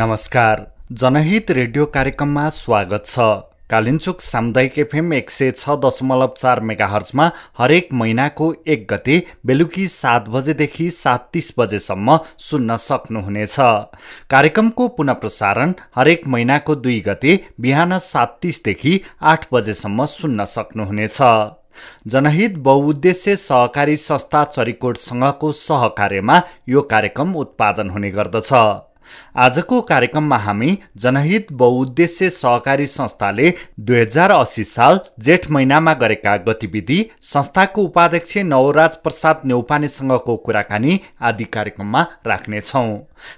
नमस्कार। जनहित रेडियो कार्यक्रममा स्वागत छ। कालिन्चोक सामुदायिक एफएम एक सय छ दशमलव चार मेगाहर्जमा हरेक महिनाको एक गते बेलुकी सात बजेदेखि सात तिस बजेसम्म सुन्न सक्नुहुनेछ। कार्यक्रमको पुनः प्रसारण हरेक महिनाको दुई गते बिहान सात तिसदेखि आठ बजेसम्म सुन्न सक्नुहुनेछ। जनहित बहुउद्देश्य सहकारी संस्था चरिकोटसँगको सहकार्यमा यो कार्यक्रम उत्पादन हुने गर्दछ। आजको कार्यक्रममा हामी जनहित बहुउद्देश्य सहकारी संस्थाले दुई हजार अस्सी साल जेठ महिनामा गरेका गतिविधि संस्थाको उपाध्यक्ष नवराज प्रसाद नेउपानेसँगको कुराकानी आदि कार्यक्रममा राख्नेछौ।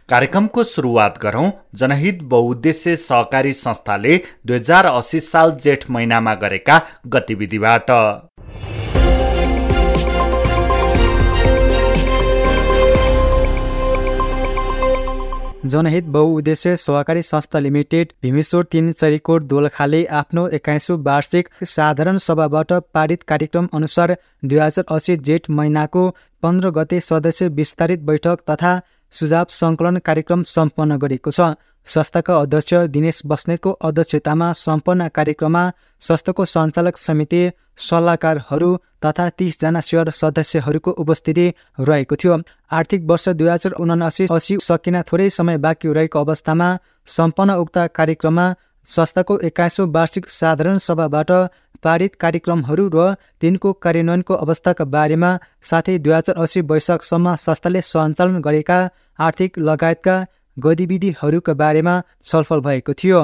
कार्यक्रमको सुरुवात गरौं। जनहित बहुउद्देश्य सहकारी संस्थाले दुई हजार अस्सी साल जेठ महिनामा गरेका गतिविधिबाट। जनहित बहुउद्देश्य सहकारी संस्था लिमिटेड भीमेश्वर तिन चरीकोट दोलखाले आफ्नो एक्काइसौँ वार्षिक साधारण सभाबाट पारित कार्यक्रम अनुसार दुई हजार असी जेठ महिनाको पन्ध्र गते सदस्य विस्तारित बैठक तथा सुझाव सङ्कलन कार्यक्रम सम्पन्न गरेको छ। संस्थाका अध्यक्ष दिनेश बस्नेतको अध्यक्षतामा सम्पन्न कार्यक्रममा संस्थाको सञ्चालक समिति सल्लाहकारहरू तथा तिसजना सेयर सदस्यहरूको उपस्थिति रहेको थियो। आर्थिक वर्ष दुई हजार उनासी असी सकिन थोरै समय बाँकी रहेको अवस्थामा सम्पन्न उक्त कार्यक्रममा संस्थाको एक्काइसौँ वार्षिक साधारण सभाबाट पारित कार्यक्रमहरू र तिनको कार्यान्वयनको अवस्थाका बारेमा साथै दुई हजार असी वैशाखसम्म संस्थाले सञ्चालन गरेका आर्थिक लगायतका गतिविधिहरूका बारेमा छलफल भएको थियो।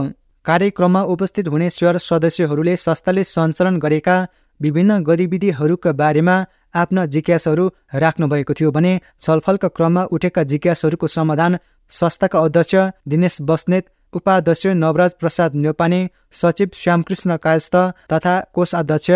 कार्यक्रममा उपस्थित हुने सेयर सदस्यहरूले संस्थाले सञ्चालन गरेका विभिन्न गतिविधिहरूका बारेमा आफ्ना जिज्ञासाहरू राख्नुभएको थियो भने छलफलका क्रममा उठेका जिज्ञासाहरूको समाधान संस्थाका अध्यक्ष दिनेश बस्नेत उपाध्यक्ष नवराज प्रसाद न्यौपाने सचिव श्यामकृष्ण कायस्थ तथा कोषाध्यक्ष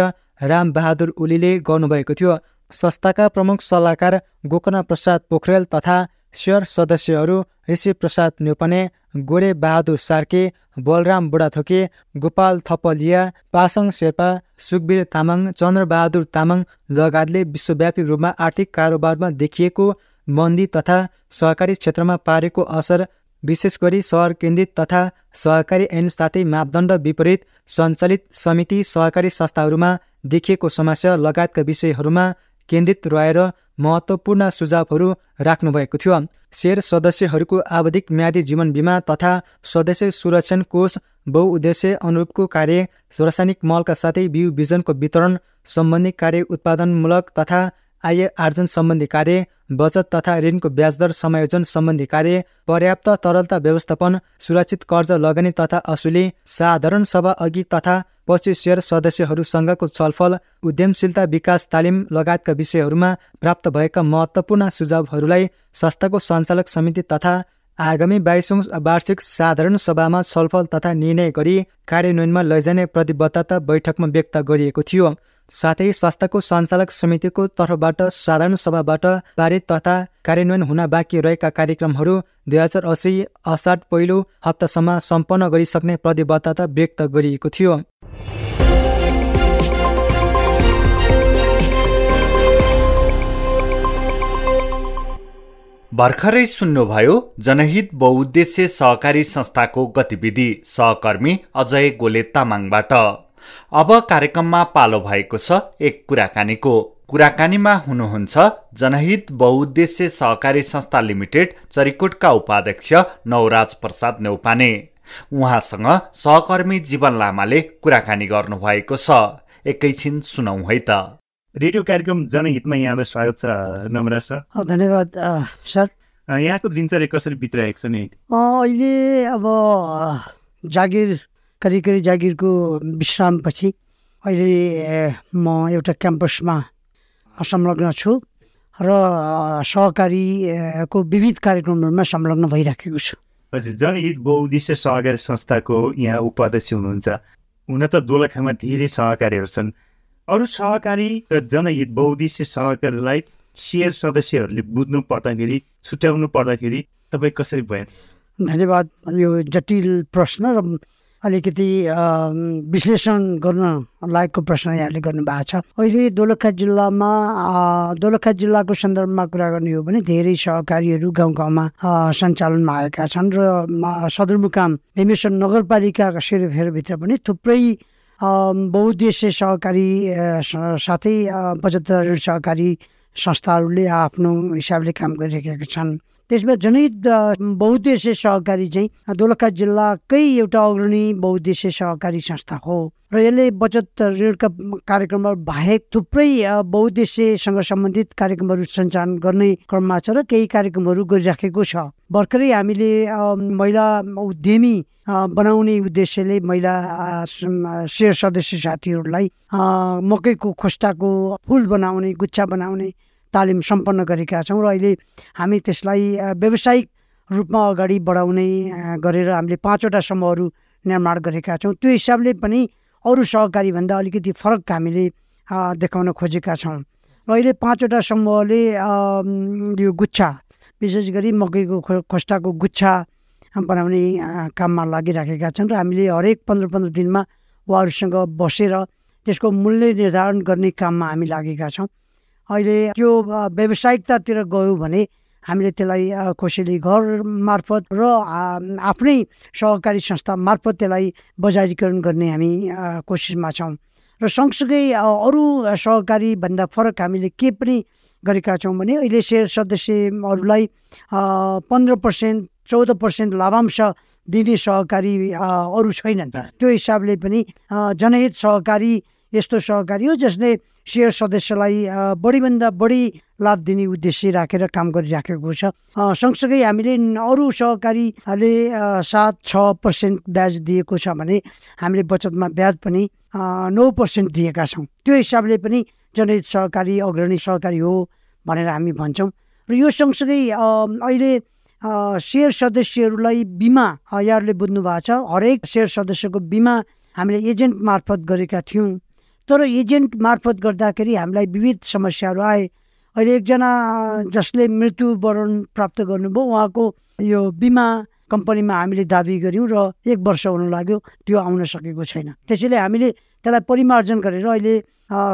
रामबहादुर ओलीले गर्नुभएको थियो। संस्थाका प्रमुख सल्लाहकार गोकर्ण प्रसाद पोखरेल तथा सेयर सदस्यहरू ऋषि प्रसाद न्यौपने गोरे बहादुर सार्के बलराम बुढाथोके गोपाल थपलिया पासङ शेर्पा सुकवीर तामाङ चन्द्रबहादुर तामाङ लगायतले विश्वव्यापी रूपमा आर्थिक कारोबारमा देखिएको मन्दी तथा सहकारी क्षेत्रमा पारेको असर विशेष गरी सहर केन्द्रित तथा सहकारी ऐन साथै मापदण्ड विपरीत सञ्चालित समिति सहकारी संस्थाहरूमा देखिएको समस्या लगायतका विषयहरूमा केन्द्रित रहेर महत्त्वपूर्ण सुझावहरू राख्नुभएको थियो। सेयर सदस्यहरूको आवधिक म्यादी जीवन बिमा तथा सदस्य सुरक्षण कोष बहुउद्देश्य अनुरूपको कार्य रासायनिक मलका साथै बिउ बिजनको वितरण सम्बन्धी कार्य उत्पादनमूलक तथा आय आर्जन सम्बन्धी कार्य बचत तथा ऋणको ब्याजदर समायोजन सम्बन्धी कार्य पर्याप्त तरलता व्यवस्थापन सुरक्षित कर्ज लगानी तथा असुली साधारण सभा अघि तथा पछि सेयर सदस्यहरूसँगको छलफल उद्यमशीलता विकास तालिम लगायतका विषयहरूमा प्राप्त भएका महत्त्वपूर्ण सुझावहरूलाई संस्थाको सञ्चालक समिति तथा आगामी बाइसौँ वार्षिक साधारण सभामा छलफल तथा निर्णय गरी कार्यान्वयनमा लैजाने प्रतिबद्धता बैठकमा व्यक्त गरिएको थियो। साथै संस्थाको सञ्चालक समितिको तर्फबाट साधारण सभाबाट पारित तथा कार्यान्वयन हुन बाँकी रहेका कार्यक्रमहरू दुई हजार असी असाढ पहिलो हप्तासम्म सम्पन्न गरिसक्ने प्रतिबद्धता व्यक्त गरिएको थियो। भर्खरै सुन्नुभयो जनहित बहुद्देश्य सहकारी संस्थाको गतिविधि सहकर्मी अजय गोले तामाङबाट। अब कार्यक्रममा पालो भएको छ एक कुराकानीको। कुराकानीमा हुनुहुन्छ जनहित बहुद्देश्य सहकारी संस्था लिमिटेड चरिकोटका उपाध्यक्ष नवराज प्रसाद नेउपाने। उहाँसँग सहकर्मी जीवन लामाले कुराकानी गर्नुभएको छ। एकैछिन सुनौ है त। रेडियो कार्यक्रम जनहितमा यहाँलाई स्वागत छ नमराज सर। धन्यवाद सर। यहाँको दिनचर्या कसरी बितिरहेको छ नि? अहिले अब जागिर करिब करिब जागिरको विश्रामपछि अहिले म एउटा क्याम्पसमा संलग्न छु र सहकारीको विविध कार्यक्रमहरूमा संलग्न भइराखेको छु। हजुर जनहित बहुद्देश्य सहकारी संस्थाको यहाँ उपाध्यक्ष हुनुहुन्छ। हुन त दोलखामा धेरै सहकारीहरू छन्। अरू सहकारी र जनहित बहुद्देश्य सहकारीलाई सेयर सदस्यहरूले बुझ्नु पर्दाखेरि छुट्याउनु पर्दाखेरि तपाईँ कसरी भयो धन्यवाद। यो जटिल प्रश्न र अलिकति विश्लेषण गर्न लायकको प्रश्न यहाँले गर्नुभएको छ। अहिले दोलखा जिल्लामा दोलखा जिल्लाको सन्दर्भमा कुरा गर्ने हो भने धेरै सहकारीहरू गाउँ गाउँमा सञ्चालनमा आएका छन् र सदरमुकाम भीमेश्वर नगरपालिकाका सेरोफेरोभित्र पनि थुप्रै बहुद्देश्य सहकारी साथै पचहत्तर सहकारी संस्थाहरूले आफ्नो हिसाबले काम गरिरहेका छन्। त्यसमा जनहित बहुद्देश्य सहकारी चाहिँ दोलखा जिल्लाकै एउटा अग्रणी बहुद्देश्य सहकारी संस्था हो। र यसले बचत ऋणका कार्यक्रमहरू बाहेक थुप्रै बहुद्देश्यसँग सम्बन्धित कार्यक्रमहरू सञ्चालन गर्ने क्रममा छ र केही कार्यक्रमहरू गरिराखेको छ। भर्खरै हामीले महिला उद्यमी बनाउने उद्देश्यले महिला शेयर सदस्य साथीहरूलाई मकैको खोस्टाको फुल बनाउने गुच्छा बनाउने तालिम सम्पन्न गरेका छौँ र अहिले हामी त्यसलाई व्यावसायिक रूपमा अगाडि बढाउने गरेर हामीले पाँचवटा समूहहरू निर्माण गरेका छौँ। त्यो हिसाबले पनि अरू सहकारीभन्दा अलिकति फरक हामीले देखाउन खोजेका छौँ। र अहिले पाँचवटा समूहले यो गुच्छा विशेष गरी मकैको खो खोस्टाको गुच्छा बनाउने काममा लागिराखेका छन् र हामीले हरेक पन्ध्र पन्ध्र दिनमा उहाँहरूसँग बसेर त्यसको मूल्य निर्धारण गर्ने काममा हामी लागेका छौँ। अहिले त्यो व्यावसायिकतातिर गयो भने हामीले त्यसलाई कोसेली घर मार्फत र आफ्नै सहकारी संस्था मार्फत त्यसलाई बजारीकरण गर्ने हामी कोसिसमा छौँ। र सँगसँगै अरू सहकारीभन्दा फरक हामीले के पनि गरेका छौँ भने अहिले सेयर सदस्यहरूलाई पन्ध्र पर्सेन्ट चौध पर्सेन्ट लाभांश दिने सहकारी अरू छैनन्। त्यो हिसाबले पनि जनहित सहकारी यस्तो सहकारी हो जसले सेयर सदस्यलाई बढीभन्दा बढी लाभ दिने उद्देश्य राखेर काम गरिराखेको छ। सँगसँगै हामीले अरू सहकारीले सात छ पर्सेन्ट ब्याज दिएको छ भने हामीले बचतमा ब्याज पनि नौ पर्सेन्ट दिएका छौँ। त्यो हिसाबले पनि जनहित सहकारी अग्रणी सहकारी हो भनेर हामी भन्छौँ। र यो सँगसँगै अहिले सेयर सदस्यहरूलाई बिमा यहाँहरूले बुझ्नु भएको छ। हरेक सेयर सदस्यको बिमा हामीले एजेन्ट मार्फत गरेका थियौँ। तर एजेन्ट मार्फत गर्दाखेरि हामीलाई विविध समस्याहरू आए अहिले एकजना जसले मृत्युवरण प्राप्त गर्नुभयो उहाँको यो बिमा कम्पनीमा हामीले दाबी गऱ्यौँ र एक वर्ष हुन लाग्यो त्यो आउन सकेको छैन त्यसैले हामीले त्यसलाई परिमार्जन गरेर अहिले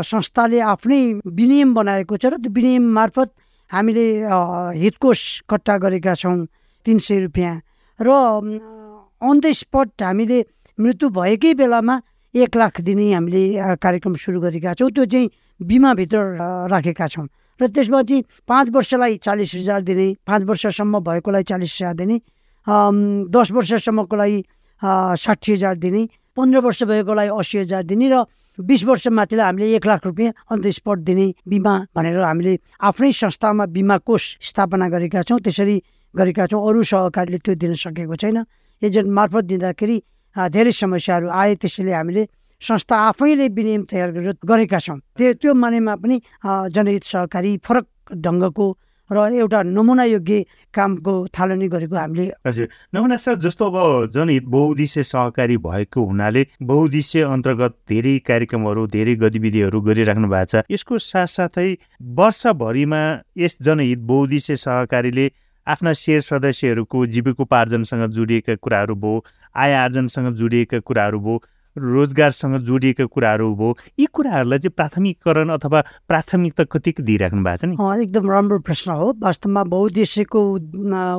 संस्थाले आफ्नै विनियम बनाएको छ र त्यो विनियम मार्फत हामीले हितकोष कट्टा गरेका छौँ तिन सय रुपियाँ र अन द स्पट हामीले मृत्यु भएकै बेलामा एक लाख दिने हामीले कार्यक्रम सुरु गरेका छौँ। त्यो चाहिँ बिमाभित्र राखेका छौँ। र त्यसमा चाहिँ पाँच वर्षलाई चालिस हजार दिने पाँच वर्षसम्म भएकोलाई चालिस हजार दिने दस वर्षसम्मकोलाई अ, साठी हजार दिने पन्ध्र वर्ष भएकोलाई अस्सी हजार दिने र बिस वर्ष माथिलाई हामीले एक लाख रुपियाँ अन द स्पट दिने बिमा भनेर हामीले आफ्नै संस्थामा बिमा कोष स्थापना गरेका छौँ। त्यसरी गरेका छौँ। अरू सहकारीले त्यो दिन सकेको छैन। एजेन्ट मार्फत दिँदाखेरि धेरै समस्याहरू आए त्यसैले हामीले संस्था आफैले विनियम तयार गरेर गरेका छौँ त्यो त्यो मानेमा पनि जनहित सहकारी फरक ढङ्गको र एउटा नमुना योग्य कामको थालनी गरेको हामीले हजुर नमुना सर जस्तो अब जनहित बहुद्देश्य सहकारी भएको हुनाले बहुद्देश्य अन्तर्गत धेरै कार्यक्रमहरू धेरै गतिविधिहरू गरिराख्नु भएको छ यसको साथसाथै वर्षभरिमा यस जनहित बहुद्देश्य सहकारीले आफ्ना सेयर सदस्यहरूको जीविकोपार्जनसँग जोडिएका कुराहरू भयो आय आर्जनसँग जोडिएका कुराहरू भयो रोजगारसँग जोडिएका कुराहरू भयो यी कुराहरूलाई चाहिँ प्राथमिकरण अथवा प्राथमिकता कतिको दिइराख्नु भएको छ नि? एकदम राम्रो प्रश्न हो। वास्तवमा बहुद्देश्यको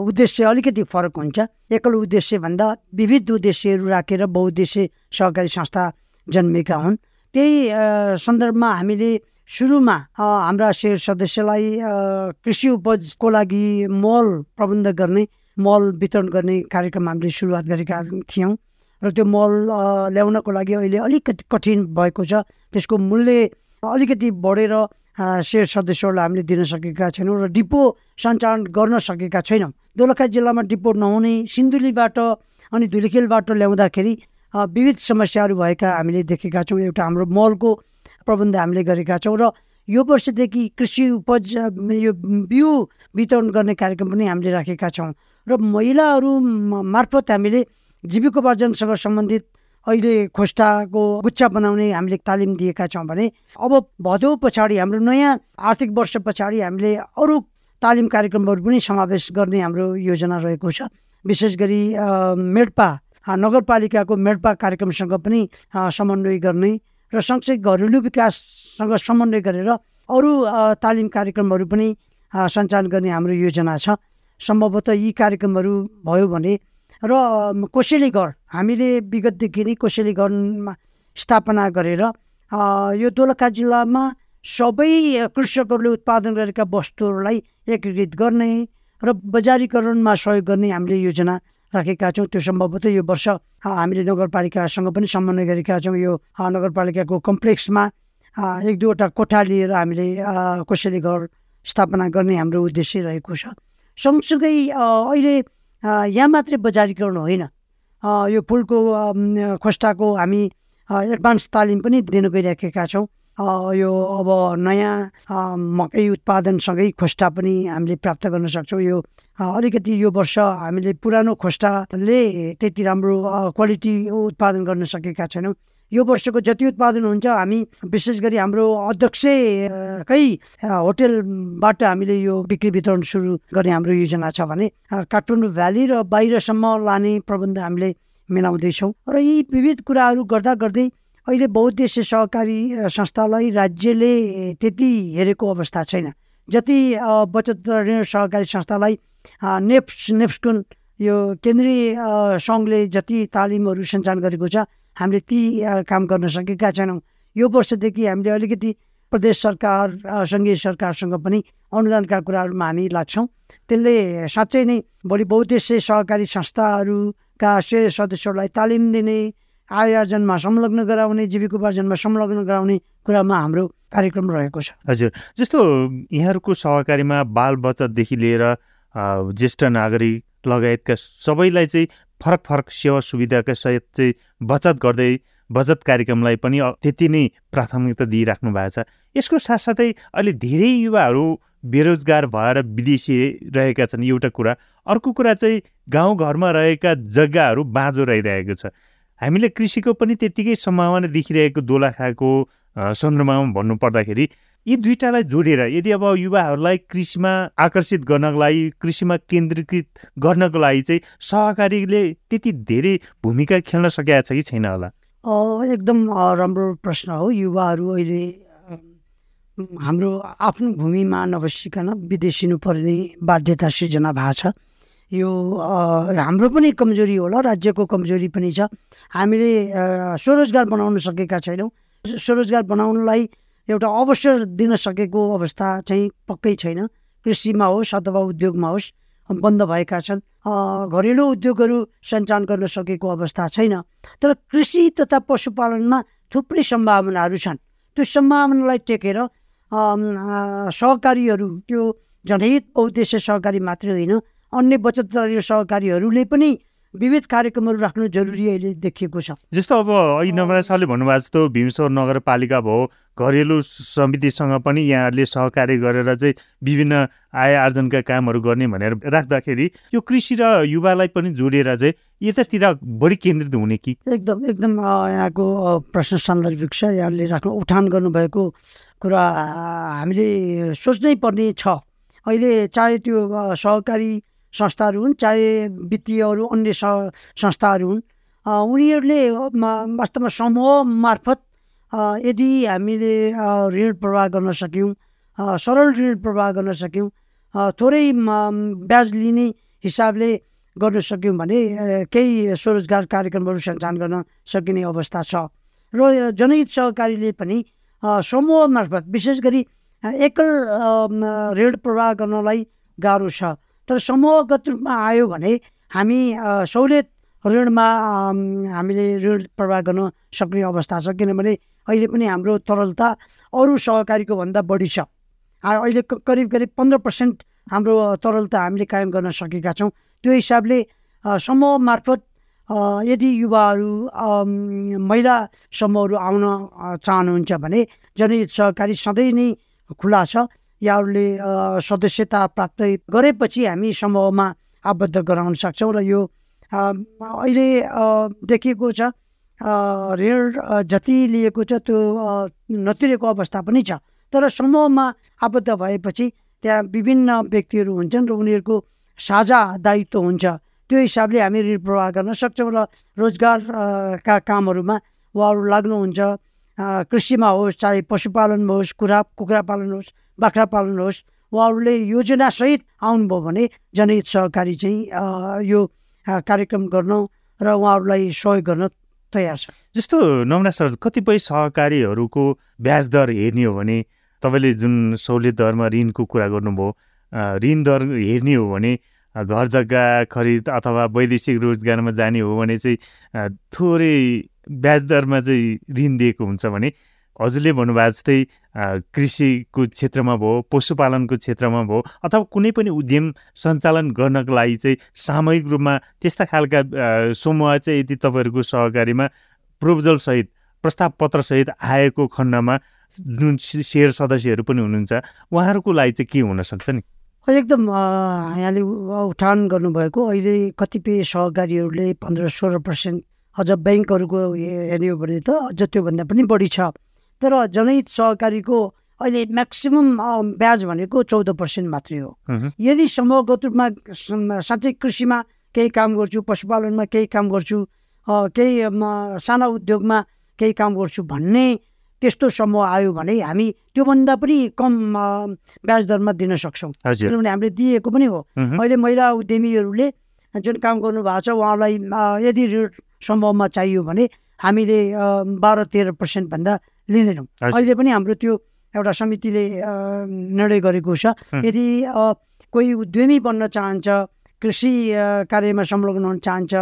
उद्देश्य अलिकति फरक हुन्छ। एकल उद्देश्यभन्दा विविध उद्देश्यहरू राखेर बहुद्देश्य सहकारी संस्था जन्मेका हुन्। त्यही सन्दर्भमा हामीले सुरुमा हाम्रा सेयर सदस्यलाई कृषि उपजको लागि मल प्रबन्ध गर्ने मल वितरण गर्ने कार्यक्रम हामीले सुरुवात गरेका थियौँ। र त्यो मल ल्याउनको लागि अहिले अलिकति कठिन भएको छ। त्यसको मूल्य अलिकति बढेर सेयर सदस्यहरूलाई हामीले दिन सकेका छैनौँ र डिपो सञ्चालन गर्न सकेका छैनौँ। दोलखा जिल्लामा डिपो नहुने सिन्धुलीबाट अनि धुलिखेलबाट ल्याउँदाखेरि विविध समस्याहरू भएका हामीले देखेका छौँ। एउटा हाम्रो मलको प्रबन्ध हामीले गरेका छौँ र यो वर्षदेखि कृषि उपज यो बिउ वितरण गर्ने कार्यक्रम पनि हामीले राखेका छौँ र महिलाहरू मार्फत हामीले जीविकोपार्जनसँग सम्बन्धित अहिले खोस्टाको गुच्छा बनाउने हामीले तालिम दिएका छौँ भने अब भदौ पछाडि हाम्रो नयाँ आर्थिक वर्ष पछाडि हामीले अरू तालिम कार्यक्रमहरू पनि समावेश गर्ने हाम्रो योजना रहेको छ। विशेष गरी मेडपा नगरपालिकाको मेडपा कार्यक्रमसँग पनि समन्वय गर्ने र सँगसँगै घरेलु विकाससँग समन्वय गरेर अरू तालिम कार्यक्रमहरू पनि सञ्चालन गर्ने हाम्रो योजना छ। सम्भवतः यी कार्यक्रमहरू भयो भने र कोसेली घर हामीले विगतदेखि नै कोसेली घरमा स्थापना गरेर यो दोलखा जिल्लामा सबै कृषकहरूले उत्पादन गरेका वस्तुहरूलाई एकीकृत गर्ने र बजारीकरणमा सहयोग गर्ने हामीले योजना राखेका छौँ त्यो सम्भवतः यो वर्ष हामीले नगरपालिकासँग पनि समन्वय गरेका छौँ यो नगरपालिकाको कम्प्लेक्समा एक दुईवटा कोठा लिएर हामीले कोसेली घर स्थापना गर्ने हाम्रो उद्देश्य रहेको छ। सँगसँगै अहिले यहाँ मात्रै बजारीकरण होइन। यो फुलको खोस्टाको हामी एडभान्स तालिम पनि दिन गइराखेका छौँ। यो अब नयाँ मकै उत्पादनसँगै खोस्टा पनि हामीले प्राप्त गर्न सक्छौँ। यो अलिकति यो वर्ष हामीले पुरानो खोस्टाले त्यति राम्रो क्वालिटी उत्पादन गर्न सकेका छैनौँ। यो वर्षको जति उत्पादन हुन्छ हामी विशेष गरी हाम्रो अध्यक्षकै होटेलबाट हामीले यो बिक्री वितरण सुरु गर्ने हाम्रो योजना छ भने काठमाडौँ भ्याली र बाहिरसम्म लाने प्रबन्ध हामीले मिलाउँदैछौँ। र यी विविध कुराहरू गर्दा गर्दै अहिले बहुद्देश्य सहकारी संस्थालाई राज्यले त्यति हेरेको अवस्था छैन। जति बचत ऋण सहकारी संस्थालाई नेप्स नेप्सकुन यो केन्द्रीय सङ्घले जति तालिमहरू सञ्चालन गरेको छ हामीले ती काम गर्न सकेका छैनौँ। यो वर्षदेखि हामीले अलिकति प्रदेश सरकार सङ्घीय सरकारसँग पनि अनुदानका कुराहरूमा हामी लाग्छौँ। त्यसले साँच्चै नै भोलि बहुद्देश्य सहकारी संस्थाहरूका सदस्यहरूलाई तालिम दिने आय आर्जनमा संलग्न गराउने जीविकोपार्जनमा संलग्न गराउने कुरामा हाम्रो कार्यक्रम रहेको छ। हजुर जस्तो यहाँहरूको सहकारीमा बाल बचतदेखि लिएर ज्येष्ठ नागरिक लगायतका सबैलाई चाहिँ फरक फरक सेवा सुविधाका सहित चाहिँ बचत गर्दै बचत कार्यक्रमलाई पनि त्यति नै प्राथमिकता दिइराख्नु भएको छ। यसको साथसाथै अहिले धेरै युवाहरू बेरोजगार भएर विदेशी रहेका छन्। एउटा कुरा अर्को कुरा चाहिँ गाउँघरमा रहेका जग्गाहरू बाँझो रहिरहेको छ। हामीले कृषिको पनि त्यत्तिकै सम्भावना देखिरहेको दोलाखाको सन्दर्भमा भन्नु पर्दाखेरि यी दुइटालाई जोडेर यदि अब युवाहरूलाई कृषिमा आकर्षित गर्नको लागि कृषिमा केन्द्रीकृत गर्नको लागि चाहिँ सहकारीले त्यति धेरै भूमिका खेल्न सकेका छ कि छैन होला? एकदम राम्रो प्रश्न हो। युवाहरू अहिले हाम्रो आफ्नो भूमिमा नबसिकन विदेशिनु पर्ने बाध्यता सिर्जना भएको छ। यो हाम्रो पनि कमजोरी होला राज्यको कमजोरी पनि छ। हामीले स्वरोजगार बनाउन सकेका छैनौँ। स्वरोजगार बनाउनलाई एउटा अवसर दिन सकेको अवस्था चाहिँ पक्कै छैन। कृषिमा होस् अथवा उद्योगमा होस् बन्द भएका छन्। घरेलु उद्योगहरू सञ्चालन गर्न सकेको अवस्था छैन। तर कृषि तथा पशुपालनमा थुप्रै सम्भावनाहरू छन्। त्यो सम्भावनालाई टेकेर सहकारीहरू त्यो जनहित उद्देश्य सहकारी मात्रै होइन। अन्य बचत सहकारीहरूले पनि विविध कार्यक्रमहरू राख्नु जरुरी अहिले देखिएको छ। जस्तो अब अघि नवराज सरले भन्नुभएको जस्तो भीमश्वर नगरपालिका भयो घरेलु समितिसँग पनि यहाँहरूले सहकार्य गरेर चाहिँ विभिन्न आय आर्जनका कामहरू गर्ने भनेर राख्दाखेरि यो कृषि र युवालाई पनि जोडेर चाहिँ यतातिर बढी केन्द्रित हुने कि? एकदम एकदम यहाँको प्रश्न सान्दर्भिक छ यहाँले राख्नु उठान गर्नुभएको कुरा हामीले सोच्नै पर्ने छ। अहिले चाहे त्यो सहकारी संस्थाहरू हुन् चाहे वित्तीय अरू अन्य संस्थाहरू हुन्। उनीहरूले वास्तवमा समूह मार्फत यदि हामीले ऋण प्रवाह गर्न सक्यौँ सरल ऋण प्रवाह गर्न सक्यौँ थोरै ब्याज लिने हिसाबले गर्न सक्यौँ भने केही स्वरोजगार कार्यक्रमहरू सञ्चालन गर्न सकिने अवस्था छ। र जनहित सहकारीले पनि समूह मार्फत विशेष गरी एकल ऋण प्रवाह गर्नलाई गाह्रो छ। तर समूहगत रूपमा आयो भने हामी सहुलियत ऋणमा हामीले ऋण प्रवाह गर्न सक्ने अवस्था छ। किनभने अहिले पनि हाम्रो तरलता अरू सहकारीको भन्दा बढी छ। अहिले करिब करिब पन्ध्र पर्सेन्ट हाम्रो तरलता हामीले कायम गर्न सकेका छौँ। त्यो हिसाबले समूह मार्फत यदि युवाहरू महिला समूहहरू आउन चाहनुहुन्छ भने जनहित सहकारी सधैँ नै खुला छ। यहाँहरूले सदस्यता प्राप्त गरेपछि हामी समूहमा आबद्ध गराउन सक्छौँ र यो अहिले देखिएको छ ऋण जति लिएको छ त्यो नतिरेको अवस्था पनि छ। तर समूहमा आबद्ध भएपछि त्यहाँ विभिन्न व्यक्तिहरू हुन्छन् र उनीहरूको साझा दायित्व हुन्छ। त्यो हिसाबले हामी ऋण प्रवाह गर्न सक्छौँ र रोजगार अ, का कामहरूमा उहाँहरू लाग्नुहुन्छ। कृषिमा होस् चाहे पशुपालनमा होस् कुखुरा कुखुरा पालन होस् बाख्रा पालन होस् उहाँहरूले योजनासहित आउनुभयो भने जनहित सहकारी चाहिँ यो कार्यक्रम गर्न र उहाँहरूलाई सहयोग गर्न तयार छ। जस्तो नमरा सर कतिपय सहकारीहरूको ब्याज दर हेर्ने हो भने तपाईँले जुन सहुलियत दरमा ऋणको कुरा गर्नुभयो ऋण दर हेर्ने हो भने घर जग्गा खरिद अथवा वैदेशिक रोजगारमा जाने हो भने चाहिँ थोरै ब्याज दरमा चाहिँ ऋण दिएको हुन्छ भने हजुरले भन्नुभएको जस्तै कृषिको क्षेत्रमा भयो पशुपालनको क्षेत्रमा भयो अथवा कुनै पनि उद्यम सञ्चालन गर्नको लागि चाहिँ सामूहिक रूपमा त्यस्ता खालका समूह चाहिँ यदि तपाईँहरूको सहकारीमा प्रपोजलसहित प्रस्ताव पत्रसहित आएको खण्डमा जुन सेयर सदस्यहरू पनि हुनुहुन्छ उहाँहरूको लागि चाहिँ के हुनसक्छ नि? एकदम यहाँले उठान गर्नुभएको। अहिले कतिपय सहकारीहरूले पन्ध्र सोह्र पर्सेन्ट अझ ब्याङ्कहरूको हे- हेर्ने हो भने त अझ त्योभन्दा पनि बढी छ। तर जनहित सहकारीको अहिले म्याक्सिमम् ब्याज भनेको चौध पर्सेन्ट मात्रै हो। यदि समूहगत रूपमा साँच्चै कृषिमा केही काम गर्छु पशुपालनमा केही काम गर्छु केही साना उद्योगमा केही काम गर्छु भन्ने त्यस्तो समूह आयो भने हामी त्योभन्दा पनि कम ब्याज दरमा दिन सक्छौँ। किनभने हामीले दिएको पनि हो। अहिले महिला उद्यमीहरूले जुन काम गर्नुभएको छ उहाँलाई यदि ऋण सम्भवमा चाहियो भने हामीले बाह्र तेह्र पर्सेन्टभन्दा लिँदैनौँ। अहिले पनि हाम्रो त्यो एउटा समितिले निर्णय गरेको छ। यदि कोही उद्यमी बन्न चाहन्छ कृषि कार्यमा संलग्न हुन चाहन्छ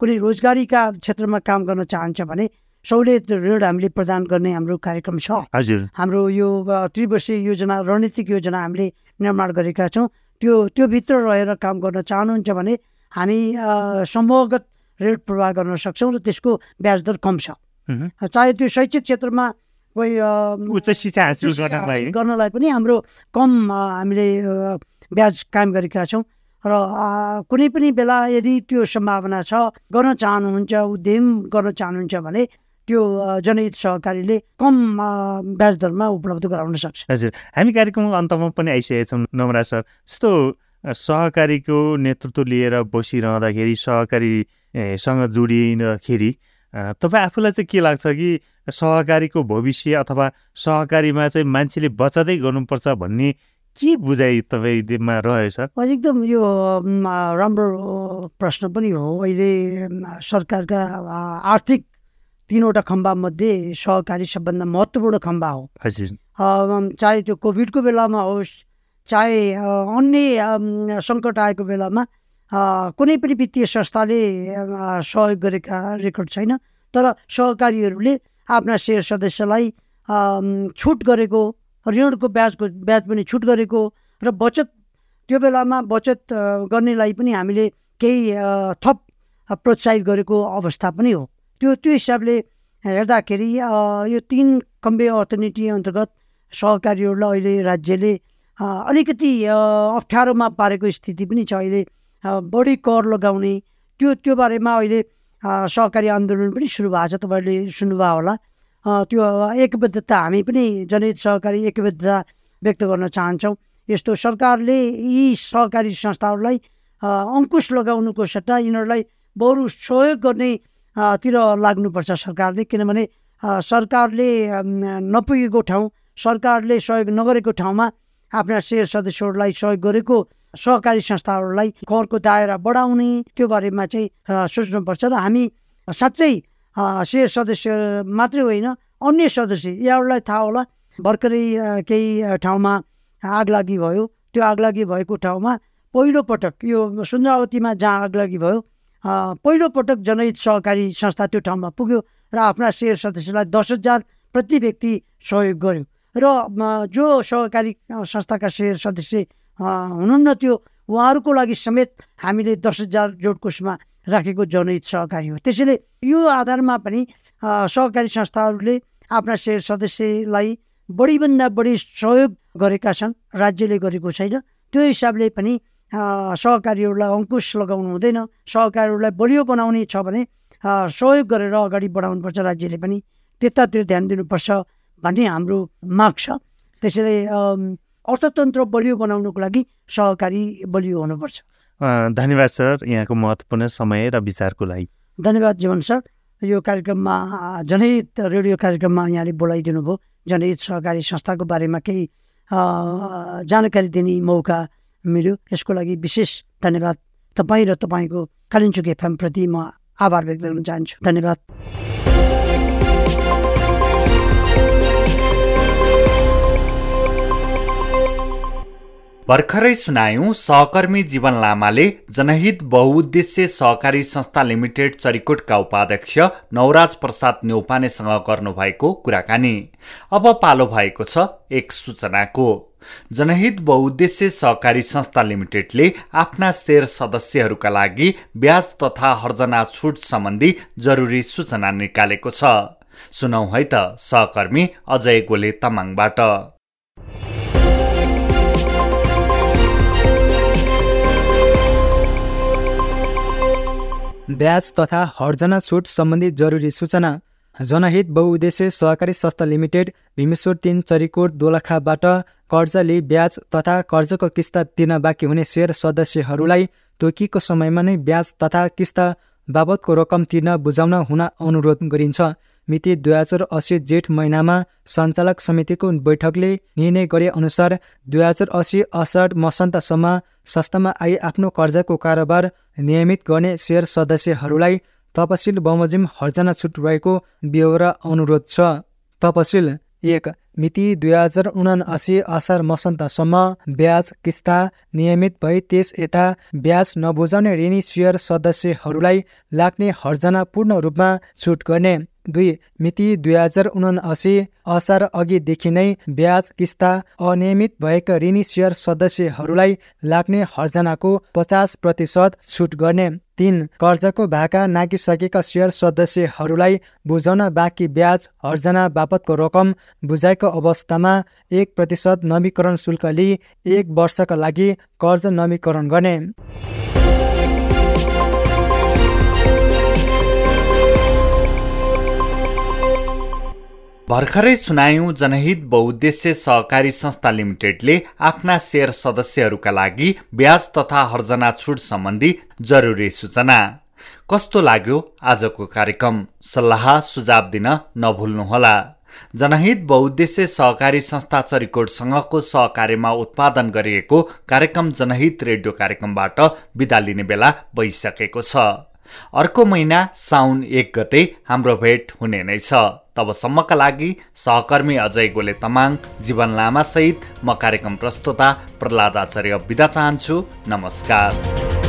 कुनै रोजगारीका क्षेत्रमा काम गर्न चाहन्छ भने सहुलियत ऋण हामीले प्रदान गर्ने हाम्रो कार्यक्रम छ। हजुर। हाम्रो यो त्रिवर्षीय योजना रणनीतिक योजना हामीले निर्माण गरेका छौँ। त्यो त्यो भित्र रहेर काम गर्न चाहनुहुन्छ भने हामी समूहगत ऋण प्रवाह गर्न सक्छौँ र त्यसको ब्याज दर कम छ। चाहे त्यो शैक्षिक क्षेत्रमा कोही उच्च शिक्षा हासिल हासिल गर्नलाई पनि हाम्रो कम हामीले ब्याज कायम गरेका छौँ। र कुनै पनि बेला यदि त्यो सम्भावना छ गर्न चाहनुहुन्छ उद्यम गर्न चाहनुहुन्छ भने त्यो जनहित सहकारीले कम ब्याज दरमा उपलब्ध गराउन सक्छ। हजुर। हामी कार्यक्रमको अन्तमा पनि आइसकेका छौँ नमरा सर। जस्तो सहकारीको नेतृत्व लिएर बसिरहँदाखेरि सहकारी ए, सँग जोडिँदाखेरि तपाईँ आफूलाई चाहिँ के लाग्छ कि सहकारीको भविष्य अथवा सहकारीमा चाहिँ मान्छेले बचतै गर्नुपर्छ भन्ने के बुझाइ तपाईँमा अ, एकदम यो राम्रो प्रश्न पनि हो। अहिले सरकारका आर्थिक तिनवटा खम्बामध्ये सहकारी सबभन्दा महत्त्वपूर्ण खम्बा हो। हजुर। चाहे त्यो कोभिडको बेलामा होस् चाहे अन्य सङ्कट आएको बेलामा कुनै पनि वित्तीय संस्थाले सहयोग गरेका रेकर्ड छैन। तर सहकारीहरूले आफ्ना सेयर सदस्यलाई छुट गरेको ऋणको ब्याजको ब्याज पनि छुट गरेको र बचत त्यो बेलामा बचत गर्नेलाई पनि हामीले केही थप प्रोत्साहित गरेको अवस्था पनि हो। त्यो त्यो हिसाबले हेर्दाखेरि यो तिन कम्बे अर्थनीति अन्तर्गत सहकारीहरूलाई अहिले राज्यले अलिकति अप्ठ्यारोमा पारेको स्थिति पनि छ अहिले बढी कर लगाउने। त्यो त्यो बारेमा अहिले सहकारी आन्दोलन पनि सुरु भएको छ। तपाईँहरूले सुन्नुभयो होला। त्यो एकबद्धता हामी पनि जनहित सहकारी एकबद्धता व्यक्त गर्न चाहन्छौँ। यस्तो सरकारले यी सहकारी संस्थाहरूलाई अङ्कुश लगाउनुको सट्टा यिनीहरूलाई बरु सहयोग गर्ने अ, तिर लाग्नुपर्छ सरकारले। किनभने सरकारले नपुगेको ठाउँ सरकारले सहयोग नगरेको ठाउँमा आफ्ना सेयर सदस्यहरूलाई सहयोग गरेको सहकारी संस्थाहरूलाई करको दायरा बढाउने त्यो बारेमा चाहिँ सोच्नुपर्छ र हामी साँच्चै सेयर सदस्य मात्रै होइन अन्य सदस्य यहाँहरूलाई थाहा होला। भर्खरै केही ठाउँमा आगलागी भयो। त्यो आगलागी भएको ठाउँमा पहिलो पटक यो सुन्द्रावतीमा जहाँ आगलागी भयो अ, पहिलो पटक जनहित सहकारी संस्था त्यो ठाउँमा पुग्यो र आफ्ना सेयर सदस्यलाई दस हजार प्रति व्यक्ति सहयोग गर्यो। र जो सहकारी संस्थाका सेयर सदस्य हुनुहुन्न त्यो उहाँहरूको लागि समेत हामीले दस हजार जोडकोषमा राखेको जनहित सहकारी हो। त्यसैले यो आधारमा पनि सहकारी संस्थाहरूले आफ्ना सेयर सदस्यलाई बढीभन्दा बढी सहयोग गरेका छन् राज्यले गरेको छैन। त्यो हिसाबले पनि सहकारीहरूलाई अङ्कुश लगाउनु हुँदैन। सहकारीहरूलाई बलियो बनाउने छ भने सहयोग गरेर अगाडि बढाउनुपर्छ राज्यले पनि। त्यतातिर ध्यान दिनुपर्छ भन्ने हाम्रो माग छ। त्यसैले अर्थतन्त्र बलियो बनाउनुको लागि सहकारी बलियो हुनुपर्छ। धन्यवाद सर यहाँको महत्त्वपूर्ण समय र विचारको लागि। धन्यवाद जीवन सर यो कार्यक्रममा जनहित रेडियो कार्यक्रममा यहाँले बोलाइदिनु भयो जनहित सहकारी संस्थाको बारेमा केही जानकारी दिने मौका मिल्यो। यसको लागि विशेष धन्यवाद तपाईँ र तपाईँको कालिम्चुक एफएमप्रति म आभार व्यक्त गर्न चाहन्छु। धन्यवाद। भर्खरै सुनायौं सहकर्मी जीवन लामाले जनहित बहुउद्देश्य सहकारी संस्था लिमिटेड चरिकोटका उपाध्यक्ष नवराज प्रसाद न्यौपानेसँग गर्नुभएको कुराकानी। अब पालो भएको छ एक सूचनाको। जनहित बहुउद्देश्य सहकारी संस्था लिमिटेडले आफ्ना शेयर सदस्यहरूका लागि ब्याज तथा हर्जना छुट सम्बन्धी जरुरी सूचना निकालेको छ। सुनौ है त सहकर्मी अजय गोले तामाङबाट। ब्याज तथा हर्जना छुट सम्बन्धी जरुरी सूचना। जनहित बहुउद्देश्य सहकारी संस्था लिमिटेड भीमेश्वर तिन चरिकोट दोलखाबाट कर्जा लिई ब्याज तथा कर्जाको किस्ता तिर्न बाँकी हुने सेयर सदस्यहरूलाई तोकिएको समयमा नै ब्याज तथा किस्ता बाबतको रकम तिर्न बुझाउन हुन अनुरोध गरिन्छ। मिति दुई हजार असी जेठ महिनामा सञ्चालक समितिको बैठकले निर्णय गरे अनुसार दुई हजार असी असाढ मसन्तसम्म संस्थामा आई आफ्नो कर्जाको कारोबार नियमित गर्ने सेयर सदस्यहरूलाई तपसिल बमोजिम हर्जना छुट रहेको बेहोरा अनुरोध छ। तपसिल एक मिति दुई हजार उनासी असार मसन्तसम्म ब्याज किस्ता नियमित भई त्यस यता ब्याज नबुझाउने ऋणी सेयर सदस्यहरूलाई लाग्ने हर्जना पूर्ण रूपमा छुट गर्ने। दुई मिति दुई हजार उनासी असार अघिदेखि नै ब्याज किस्ता अनियमित भएका ऋणी सेयर सदस्यहरूलाई लाग्ने हर्जनाको पचास प्रतिशत छुट गर्ने। तिन कर्जाको भाका नागिसकेका सेयर सदस्यहरूलाई बुझाउन बाँकी ब्याज हर्जना बापतको रकम बुझाएको अवस्थामा एक प्रतिशत नवीकरण शुल्क लिई एक वर्षका लागि कर्ज नवीकरण गर्ने। भर्खरै सुनायौं जनहित बहुद्देश्य सहकारी संस्था लिमिटेडले आफ्ना सेयर सदस्यहरूका लागि ब्याज तथा हर्जना छुट सम्बन्धी जरुरी सूचना। कस्तो लाग्यो आजको कार्यक्रम? सल्लाह सुझाव दिन नभुल्नुहोला। जनहित बहुद्देश्य सहकारी संस्था चरिकोटसँगको सहकार्यमा उत्पादन गरिएको कार्यक्रम जनहित रेडियो कार्यक्रमबाट बिदा लिने बेला भइसकेको छ। अर्को महिना साउन एक गते हाम्रो भेट हुने नै छ। तबसम्मका लागि सहकर्मी अजय गोले तमाङ जीवन लामासहित म कार्यक्रम प्रस्तुता प्रहलाद आचार्य बिदा चाहन्छु। नमस्कार।